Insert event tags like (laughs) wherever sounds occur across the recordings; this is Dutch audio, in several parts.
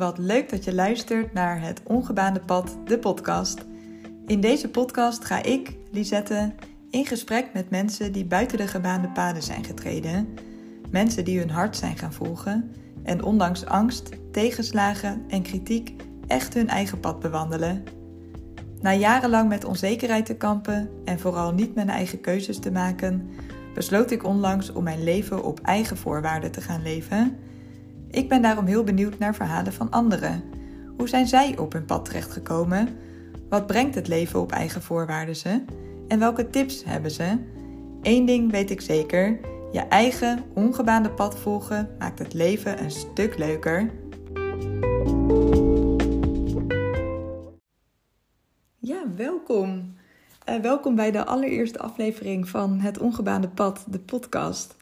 wat leuk dat je luistert naar het Ongebaande Pad, de podcast. In deze podcast ga ik, Lisette, in gesprek met mensen die buiten de gebaande paden zijn getreden. Mensen die hun hart zijn gaan volgen en ondanks angst, tegenslagen en kritiek echt hun eigen pad bewandelen. Na jarenlang met onzekerheid te kampen en vooral niet mijn eigen keuzes te maken, besloot ik onlangs om mijn leven op eigen voorwaarden te gaan leven. Ik ben daarom heel benieuwd naar verhalen van anderen. Hoe zijn zij op hun pad terechtgekomen? Wat brengt het leven op eigen voorwaarden ze? En welke tips hebben ze? Eén ding weet ik zeker: je eigen ongebaande pad volgen maakt het leven een stuk leuker. Ja, welkom. Uh, welkom bij de allereerste aflevering van Het Ongebaande Pad, de podcast.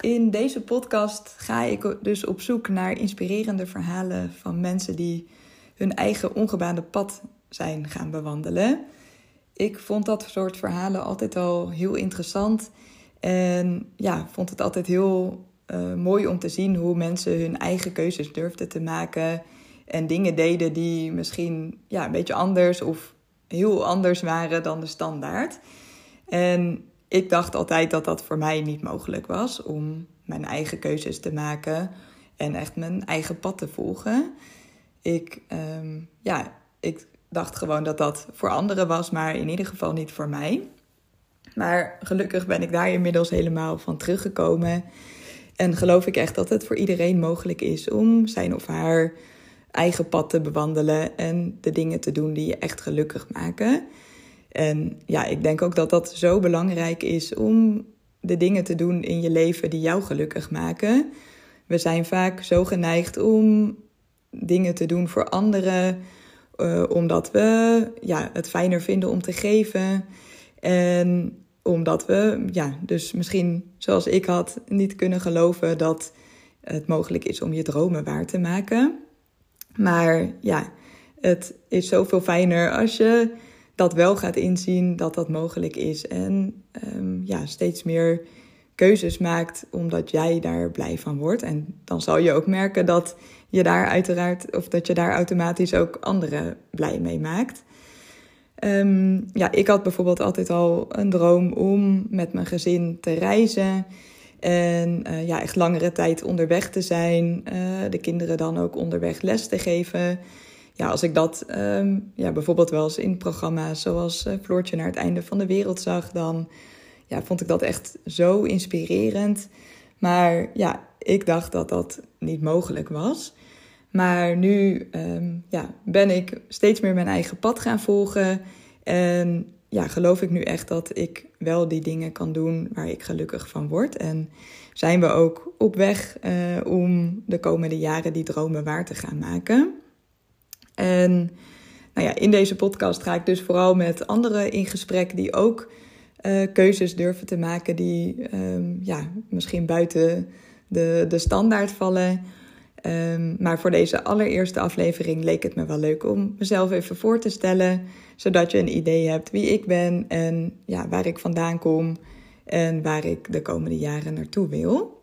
In deze podcast ga ik dus op zoek naar inspirerende verhalen van mensen die hun eigen ongebaande pad zijn gaan bewandelen. Ik vond dat soort verhalen altijd al heel interessant. En ja, vond het altijd heel uh, mooi om te zien hoe mensen hun eigen keuzes durfden te maken. En dingen deden die misschien ja, een beetje anders of heel anders waren dan de standaard. En ik dacht altijd dat dat voor mij niet mogelijk was om mijn eigen keuzes te maken en echt mijn eigen pad te volgen. Ik, um, ja, ik dacht gewoon dat dat voor anderen was, maar in ieder geval niet voor mij. Maar gelukkig ben ik daar inmiddels helemaal van teruggekomen. En geloof ik echt dat het voor iedereen mogelijk is om zijn of haar eigen pad te bewandelen en de dingen te doen die je echt gelukkig maken. En ja, ik denk ook dat dat zo belangrijk is om de dingen te doen in je leven die jou gelukkig maken. We zijn vaak zo geneigd om dingen te doen voor anderen, uh, omdat we ja, het fijner vinden om te geven. En omdat we, ja, dus misschien zoals ik had, niet kunnen geloven dat het mogelijk is om je dromen waar te maken. Maar ja, het is zoveel fijner als je dat wel gaat inzien dat dat mogelijk is. En um, ja, steeds meer keuzes maakt omdat jij daar blij van wordt. En dan zal je ook merken dat je daar uiteraard, of dat je daar automatisch ook anderen blij mee maakt. Um, ja, ik had bijvoorbeeld altijd al een droom om met mijn gezin te reizen. En uh, ja, echt langere tijd onderweg te zijn. Uh, de kinderen dan ook onderweg les te geven ja, als ik dat um, ja, bijvoorbeeld wel eens in programma's zoals uh, Floortje naar het einde van de wereld zag, dan ja, vond ik dat echt zo inspirerend. Maar ja, ik dacht dat dat niet mogelijk was. Maar nu um, ja, ben ik steeds meer mijn eigen pad gaan volgen. En ja, geloof ik nu echt dat ik wel die dingen kan doen waar ik gelukkig van word. En zijn we ook op weg uh, om de komende jaren die dromen waar te gaan maken. En nou ja, in deze podcast ga ik dus vooral met anderen in gesprek die ook uh, keuzes durven te maken die um, ja, misschien buiten de, de standaard vallen. Um, maar voor deze allereerste aflevering leek het me wel leuk om mezelf even voor te stellen, zodat je een idee hebt wie ik ben en ja, waar ik vandaan kom en waar ik de komende jaren naartoe wil.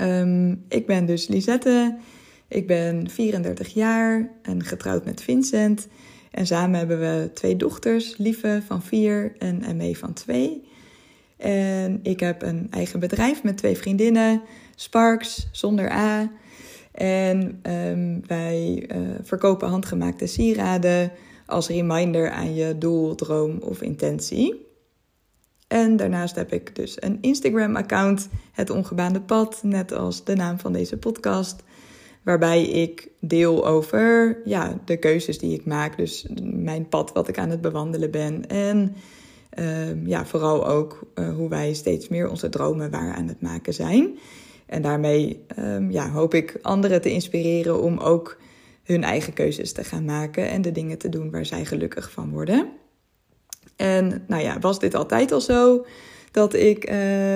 Um, ik ben dus Lisette. Ik ben 34 jaar en getrouwd met Vincent. En samen hebben we twee dochters, Lieve van 4 en Emme van 2. En ik heb een eigen bedrijf met twee vriendinnen, Sparks zonder A. En um, wij uh, verkopen handgemaakte sieraden als reminder aan je doel, droom of intentie. En daarnaast heb ik dus een Instagram-account, Het Ongebaande Pad, net als de naam van deze podcast waarbij ik deel over ja, de keuzes die ik maak. Dus mijn pad wat ik aan het bewandelen ben. En uh, ja, vooral ook uh, hoe wij steeds meer onze dromen waar aan het maken zijn. En daarmee um, ja, hoop ik anderen te inspireren om ook hun eigen keuzes te gaan maken en de dingen te doen waar zij gelukkig van worden. En nou ja, was dit altijd al zo dat ik uh,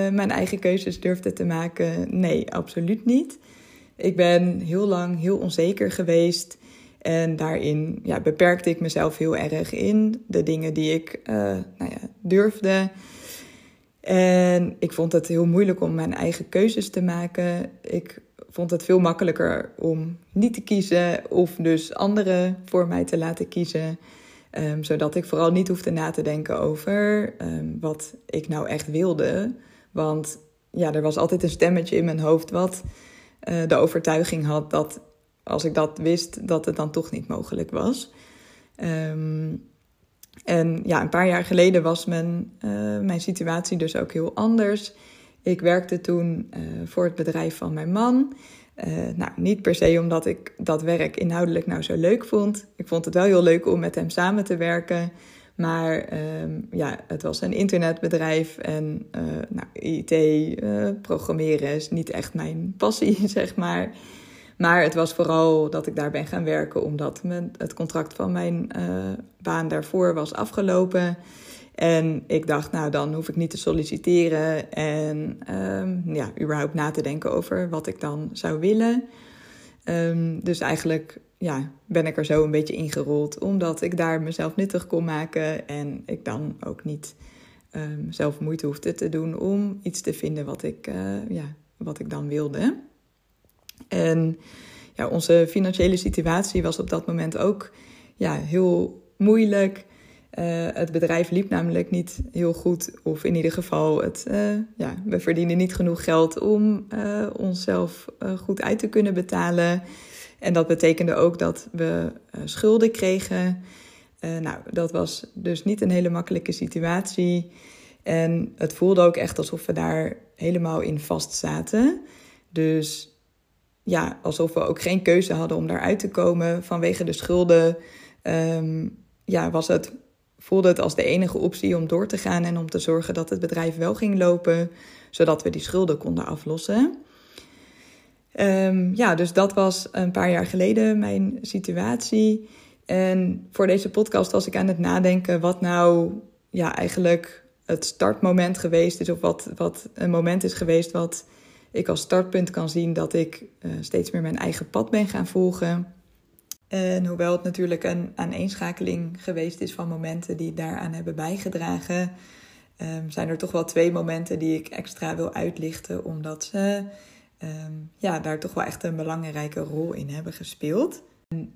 mijn eigen keuzes durfde te maken? Nee, absoluut niet. Ik ben heel lang heel onzeker geweest. En daarin ja, beperkte ik mezelf heel erg in de dingen die ik uh, nou ja, durfde. En ik vond het heel moeilijk om mijn eigen keuzes te maken. Ik vond het veel makkelijker om niet te kiezen of dus anderen voor mij te laten kiezen. Um, zodat ik vooral niet hoefde na te denken over um, wat ik nou echt wilde. Want ja, er was altijd een stemmetje in mijn hoofd wat de overtuiging had dat als ik dat wist, dat het dan toch niet mogelijk was. Um, en ja, een paar jaar geleden was mijn, uh, mijn situatie dus ook heel anders. Ik werkte toen uh, voor het bedrijf van mijn man. Nou, niet per se omdat ik dat werk inhoudelijk nou zo leuk vond. Ik vond het wel heel leuk om met hem samen te werken. Maar um, ja, het was een internetbedrijf en uh, nou, IT, uh, programmeren is niet echt mijn (laughs) passie, zeg maar. Maar het was vooral dat ik daar ben gaan werken omdat het contract van mijn uh, baan daarvoor was afgelopen. En ik dacht, nou dan hoef ik niet te solliciteren en um, ja, überhaupt na te denken over wat ik dan zou willen. Um, dus eigenlijk ja, ben ik er zo een beetje ingerold, omdat ik daar mezelf nuttig kon maken en ik dan ook niet um, zelf moeite hoefde te doen om iets te vinden wat ik, uh, ja, wat ik dan wilde. En ja, onze financiële situatie was op dat moment ook ja, heel moeilijk. Uh, het bedrijf liep namelijk niet heel goed, of in ieder geval, het, uh, ja, we verdienen niet genoeg geld om onszelf goed uit te kunnen betalen. En dat betekende ook dat we schulden kregen. nou, dat was dus niet een hele makkelijke situatie. En het voelde ook echt alsof we daar helemaal in vast zaten. Dus ja, alsof we ook geen keuze hadden om daaruit te komen vanwege de schulden. Um, ja, was het, voelde het als de enige optie om door te gaan en om te zorgen dat het bedrijf wel ging lopen, zodat we die schulden konden aflossen. Um, ja, dus dat was een paar jaar geleden mijn situatie. En voor deze podcast was ik aan het nadenken wat nou ja, eigenlijk het startmoment geweest is, of wat, wat een moment is geweest wat ik als startpunt kan zien dat ik uh, steeds meer mijn eigen pad ben gaan volgen. En hoewel het natuurlijk een aaneenschakeling geweest is van momenten die daaraan hebben bijgedragen, um, zijn er toch wel twee momenten die ik extra wil uitlichten, omdat ze um, ja, daar toch wel echt een belangrijke rol in hebben gespeeld.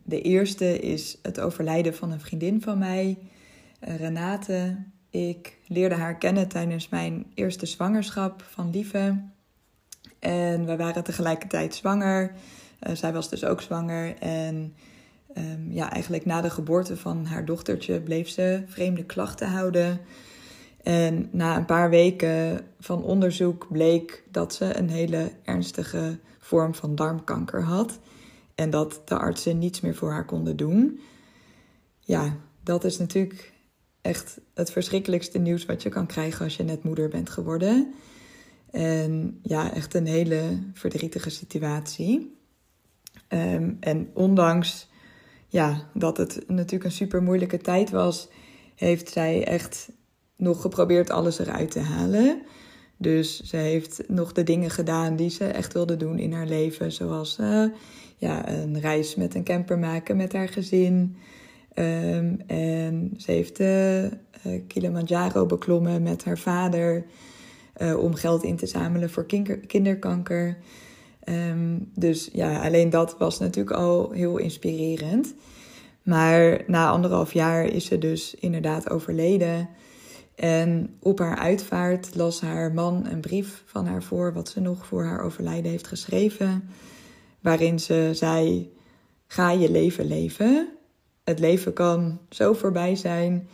De eerste is het overlijden van een vriendin van mij, uh, Renate. Ik leerde haar kennen tijdens mijn eerste zwangerschap van Lieve. En we waren tegelijkertijd zwanger. Uh, zij was dus ook zwanger. En um, ja, eigenlijk na de geboorte van haar dochtertje bleef ze vreemde klachten houden. En na een paar weken van onderzoek bleek dat ze een hele ernstige vorm van darmkanker had. En dat de artsen niets meer voor haar konden doen. Ja, dat is natuurlijk echt het verschrikkelijkste nieuws wat je kan krijgen als je net moeder bent geworden. En ja, echt een hele verdrietige situatie. Um, en ondanks ja, dat het natuurlijk een super moeilijke tijd was, heeft zij echt nog geprobeerd alles eruit te halen. Dus ze heeft nog de dingen gedaan die ze echt wilde doen in haar leven. Zoals uh, ja, een reis met een camper maken met haar gezin. Um, en ze heeft de uh, Kilimanjaro beklommen met haar vader. Om geld in te zamelen voor kinder kinderkanker. Um, dus ja, alleen dat was natuurlijk al heel inspirerend. Maar na anderhalf jaar is ze dus inderdaad overleden. En op haar uitvaart las haar man een brief van haar voor, wat ze nog voor haar overlijden heeft geschreven. Waarin ze zei: Ga je leven leven. Het leven kan zo voorbij zijn.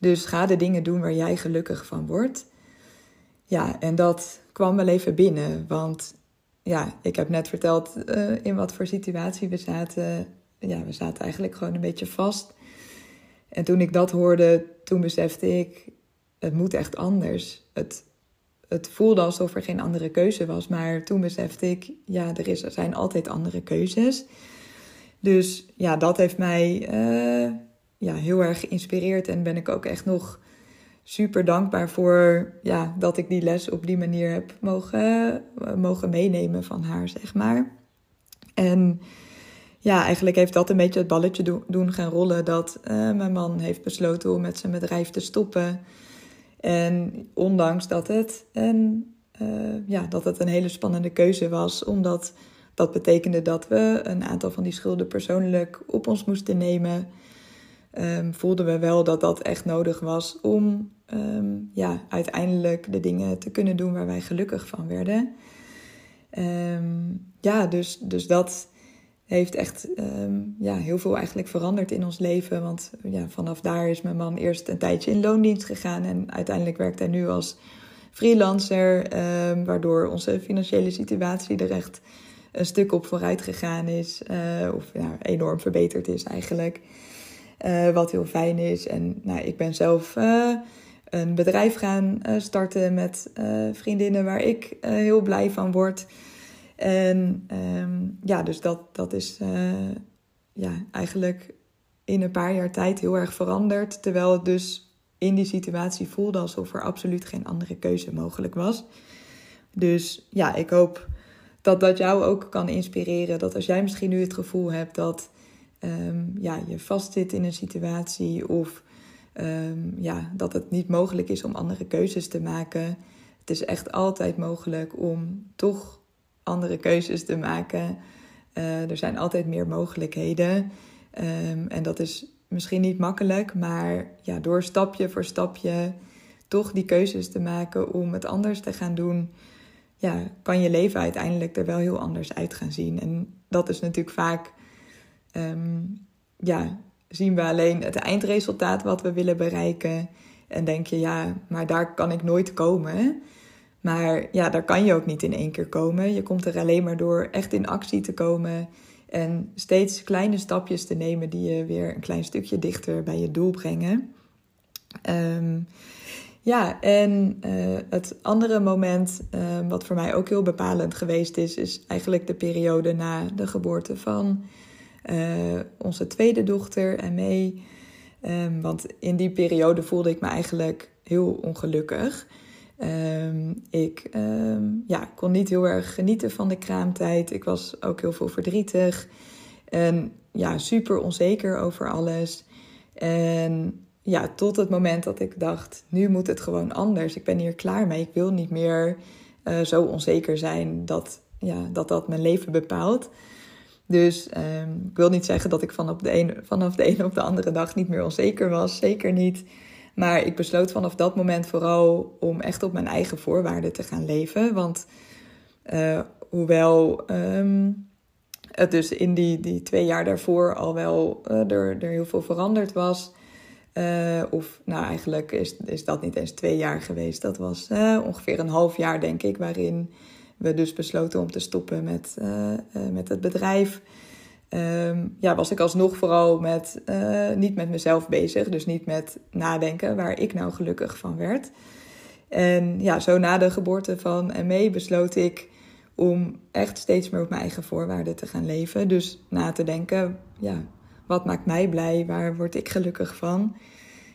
Dus ga de dingen doen waar jij gelukkig van wordt. Ja, en dat kwam wel even binnen. Want ja, ik heb net verteld uh, in wat voor situatie we zaten. Ja, we zaten eigenlijk gewoon een beetje vast. En toen ik dat hoorde, toen besefte ik, het moet echt anders. Het, het voelde alsof er geen andere keuze was. Maar toen besefte ik, ja, er, is, er zijn altijd andere keuzes. Dus ja, dat heeft mij uh, ja, heel erg geïnspireerd. En ben ik ook echt nog super dankbaar voor ja, dat ik die les op die manier heb mogen, mogen meenemen van haar, zeg maar. En ja, eigenlijk heeft dat een beetje het balletje doen gaan rollen dat uh, mijn man heeft besloten om met zijn bedrijf te stoppen. En ondanks dat het een, uh, ja, dat het een hele spannende keuze was, omdat dat betekende dat we een aantal van die schulden persoonlijk op ons moesten nemen. Um, voelden we wel dat dat echt nodig was om ehm, ja, uiteindelijk de dingen te kunnen doen waar wij gelukkig van werden. ja, dus, dus dat heeft echt ja, heel veel eigenlijk veranderd in ons leven. Want ja, vanaf daar is mijn man eerst een tijdje in loondienst gegaan en uiteindelijk werkt hij nu als freelancer, um, waardoor onze financiële situatie er echt een stuk op vooruit gegaan is. Uh, of ja, enorm verbeterd is eigenlijk. Uh, wat heel fijn is. En nou, ik ben zelf uh, een bedrijf gaan starten met vriendinnen waar ik heel blij van word. En um, ja, dus dat, dat is ja, eigenlijk in een paar jaar tijd heel erg veranderd. Terwijl het dus in die situatie voelde alsof er absoluut geen andere keuze mogelijk was. Dus ja, ik hoop dat dat jou ook kan inspireren. Dat als jij misschien nu het gevoel hebt dat um, ja, je vastzit in een situatie of um, ja, dat het niet mogelijk is om andere keuzes te maken. Het is echt altijd mogelijk om toch andere keuzes te maken. Uh, er zijn altijd meer mogelijkheden. Um, en dat is misschien niet makkelijk, maar ja, door stapje voor stapje toch die keuzes te maken om het anders te gaan doen, ja, kan je leven uiteindelijk er wel heel anders uit gaan zien. En dat is natuurlijk vaak, um, ja, zien we alleen het eindresultaat wat we willen bereiken. En denk je, ja, maar daar kan ik nooit komen. Maar ja, daar kan je ook niet in één keer komen. Je komt er alleen maar door echt in actie te komen en steeds kleine stapjes te nemen die je weer een klein stukje dichter bij je doel brengen. Ehm, ja, en uh, het andere moment, uh, wat voor mij ook heel bepalend geweest is, is eigenlijk de periode na de geboorte van uh, onze tweede dochter en mee. Um, want in die periode voelde ik me eigenlijk heel ongelukkig. Um, ik um, ja, kon niet heel erg genieten van de kraamtijd. Ik was ook heel veel verdrietig. En ja, super onzeker over alles. En ja, tot het moment dat ik dacht, nu moet het gewoon anders. Ik ben hier klaar mee. Ik wil niet meer uh, zo onzeker zijn dat, ja, dat dat mijn leven bepaalt. Dus um, ik wil niet zeggen dat ik vanaf de, ene, vanaf de ene op de andere dag niet meer onzeker was. Zeker niet. Maar ik besloot vanaf dat moment vooral om echt op mijn eigen voorwaarden te gaan leven. Want uh, hoewel um, het dus in die, die twee jaar daarvoor al wel uh, er, er heel veel veranderd was. Uh, of nou, eigenlijk is, is dat niet eens twee jaar geweest. Dat was ongeveer een half jaar, denk ik, waarin we dus besloten om te stoppen met, met het bedrijf. Um, ja, was ik alsnog vooral met, uh, niet met mezelf bezig. Dus niet met nadenken waar ik nou gelukkig van werd. En ja, zo na de geboorte van ME besloot ik om echt steeds meer op mijn eigen voorwaarden te gaan leven. Dus na te denken, ja, wat maakt mij blij? Waar word ik gelukkig van?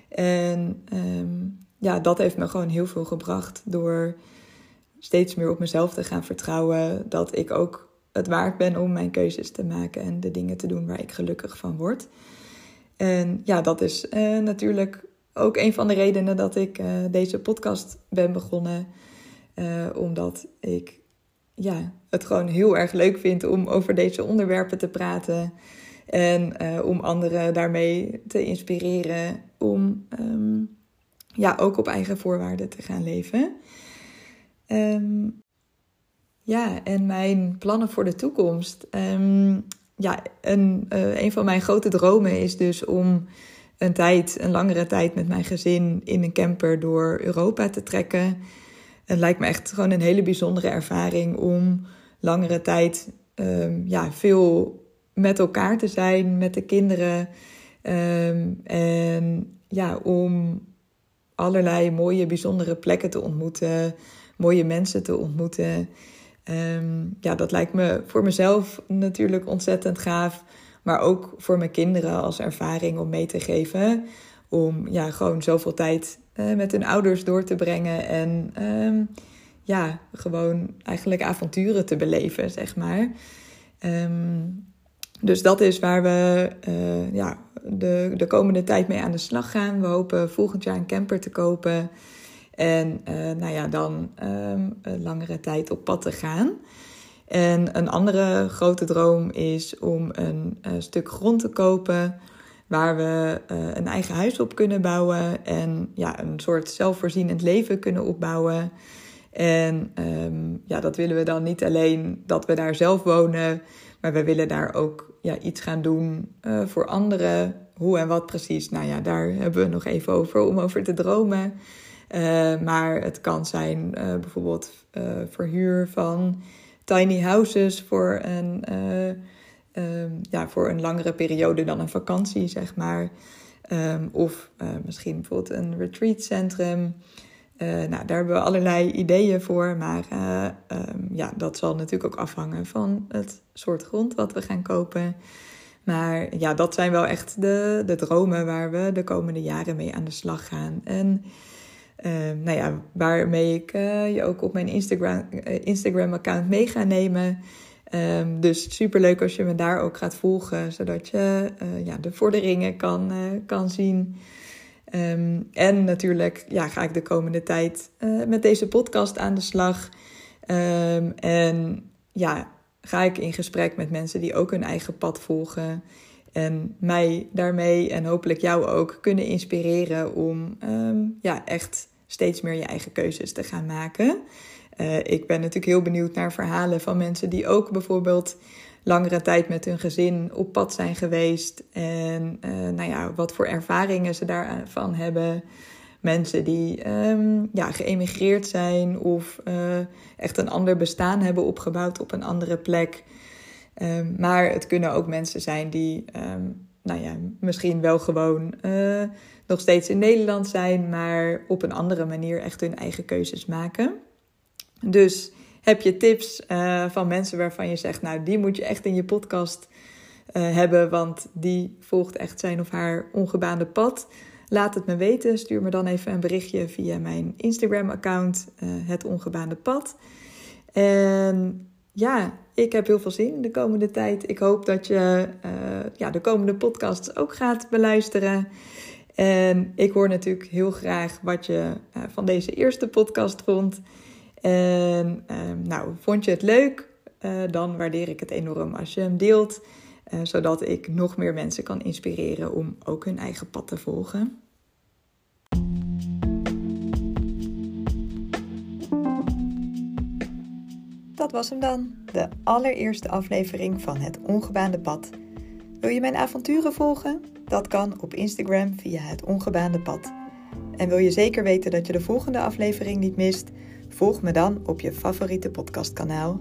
En um, ja, dat heeft me gewoon heel veel gebracht door steeds meer op mezelf te gaan vertrouwen. Dat ik ook het waard ben om mijn keuzes te maken en de dingen te doen waar ik gelukkig van word. En ja, dat is uh, natuurlijk ook een van de redenen dat ik uh, deze podcast ben begonnen. Uh, omdat ik ja, het gewoon heel erg leuk vind om over deze onderwerpen te praten. En om anderen daarmee te inspireren om um, ja, ook op eigen voorwaarden te gaan leven. Um, ja, en mijn plannen voor de toekomst. Um, ja, een, uh, een van mijn grote dromen is dus om een tijd, een langere tijd met mijn gezin in een camper door Europa te trekken. Het lijkt me echt gewoon een hele bijzondere ervaring om langere tijd um, ja, veel met elkaar te zijn, met de kinderen. Um, en ja, om allerlei mooie, bijzondere plekken te ontmoeten, mooie mensen te ontmoeten. Um, ja, dat lijkt me voor mezelf natuurlijk ontzettend gaaf. Maar ook voor mijn kinderen als ervaring om mee te geven. Om ja, gewoon zoveel tijd uh, met hun ouders door te brengen. En um, ja, gewoon eigenlijk avonturen te beleven, zeg maar. Um, dus dat is waar we uh, ja, de, de komende tijd mee aan de slag gaan. We hopen volgend jaar een camper te kopen. En uh, nou ja, dan um, een langere tijd op pad te gaan. En een andere grote droom is om een, een stuk grond te kopen waar we uh, een eigen huis op kunnen bouwen en ja, een soort zelfvoorzienend leven kunnen opbouwen. En um, ja, dat willen we dan niet alleen dat we daar zelf wonen, maar we willen daar ook ja, iets gaan doen voor anderen. Hoe en wat precies, nou ja, daar hebben we nog even over om over te dromen. Uh, maar het kan zijn bijvoorbeeld verhuur van tiny houses voor een um, ja, voor een langere periode dan een vakantie, zeg maar. Um, of misschien bijvoorbeeld een retreatcentrum. Nou, daar hebben we allerlei ideeën voor. Maar um, ja, dat zal natuurlijk ook afhangen van het soort grond wat we gaan kopen. Maar ja, dat zijn wel echt de, de dromen waar we de komende jaren mee aan de slag gaan. En nou ja, waarmee ik je ook op mijn Instagram, Instagram-account mee ga nemen. Um, dus superleuk als je me daar ook gaat volgen, zodat je uh, ja, de vorderingen kan, kan zien. Um, en natuurlijk ja, ga ik de komende tijd met deze podcast aan de slag. En ja, ga ik in gesprek met mensen die ook hun eigen pad volgen. En mij daarmee en hopelijk jou ook kunnen inspireren om ja, echt steeds meer je eigen keuzes te gaan maken. Uh, ik ben natuurlijk heel benieuwd naar verhalen van mensen die ook bijvoorbeeld langere tijd met hun gezin op pad zijn geweest. En uh, nou ja, wat voor ervaringen ze daarvan hebben. Mensen die um, ja, geëmigreerd zijn of uh, echt een ander bestaan hebben opgebouwd op een andere plek. Um, maar het kunnen ook mensen zijn die um, nou ja, misschien wel gewoon nog steeds in Nederland zijn, maar op een andere manier echt hun eigen keuzes maken. Dus heb je tips uh, van mensen waarvan je zegt, nou die moet je echt in je podcast uh, hebben, want die volgt echt zijn of haar ongebaande pad. Laat het me weten. Stuur me dan even een berichtje via mijn Instagram-account, het ongebaande pad. En ja, ik heb heel veel zin de komende tijd. Ik hoop dat je ja, de komende podcasts ook gaat beluisteren. En ik hoor natuurlijk heel graag wat je van deze eerste podcast vond. En ehm, nou, vond je het leuk? Dan waardeer ik het enorm als je hem deelt, zodat ik nog meer mensen kan inspireren om ook hun eigen pad te volgen. Dat was hem dan, de allereerste aflevering van Het Ongebaande Pad. Wil je mijn avonturen volgen? Dat kan op Instagram via Het Ongebaande Pad. En wil je zeker weten dat je de volgende aflevering niet mist? Volg me dan op je favoriete podcastkanaal.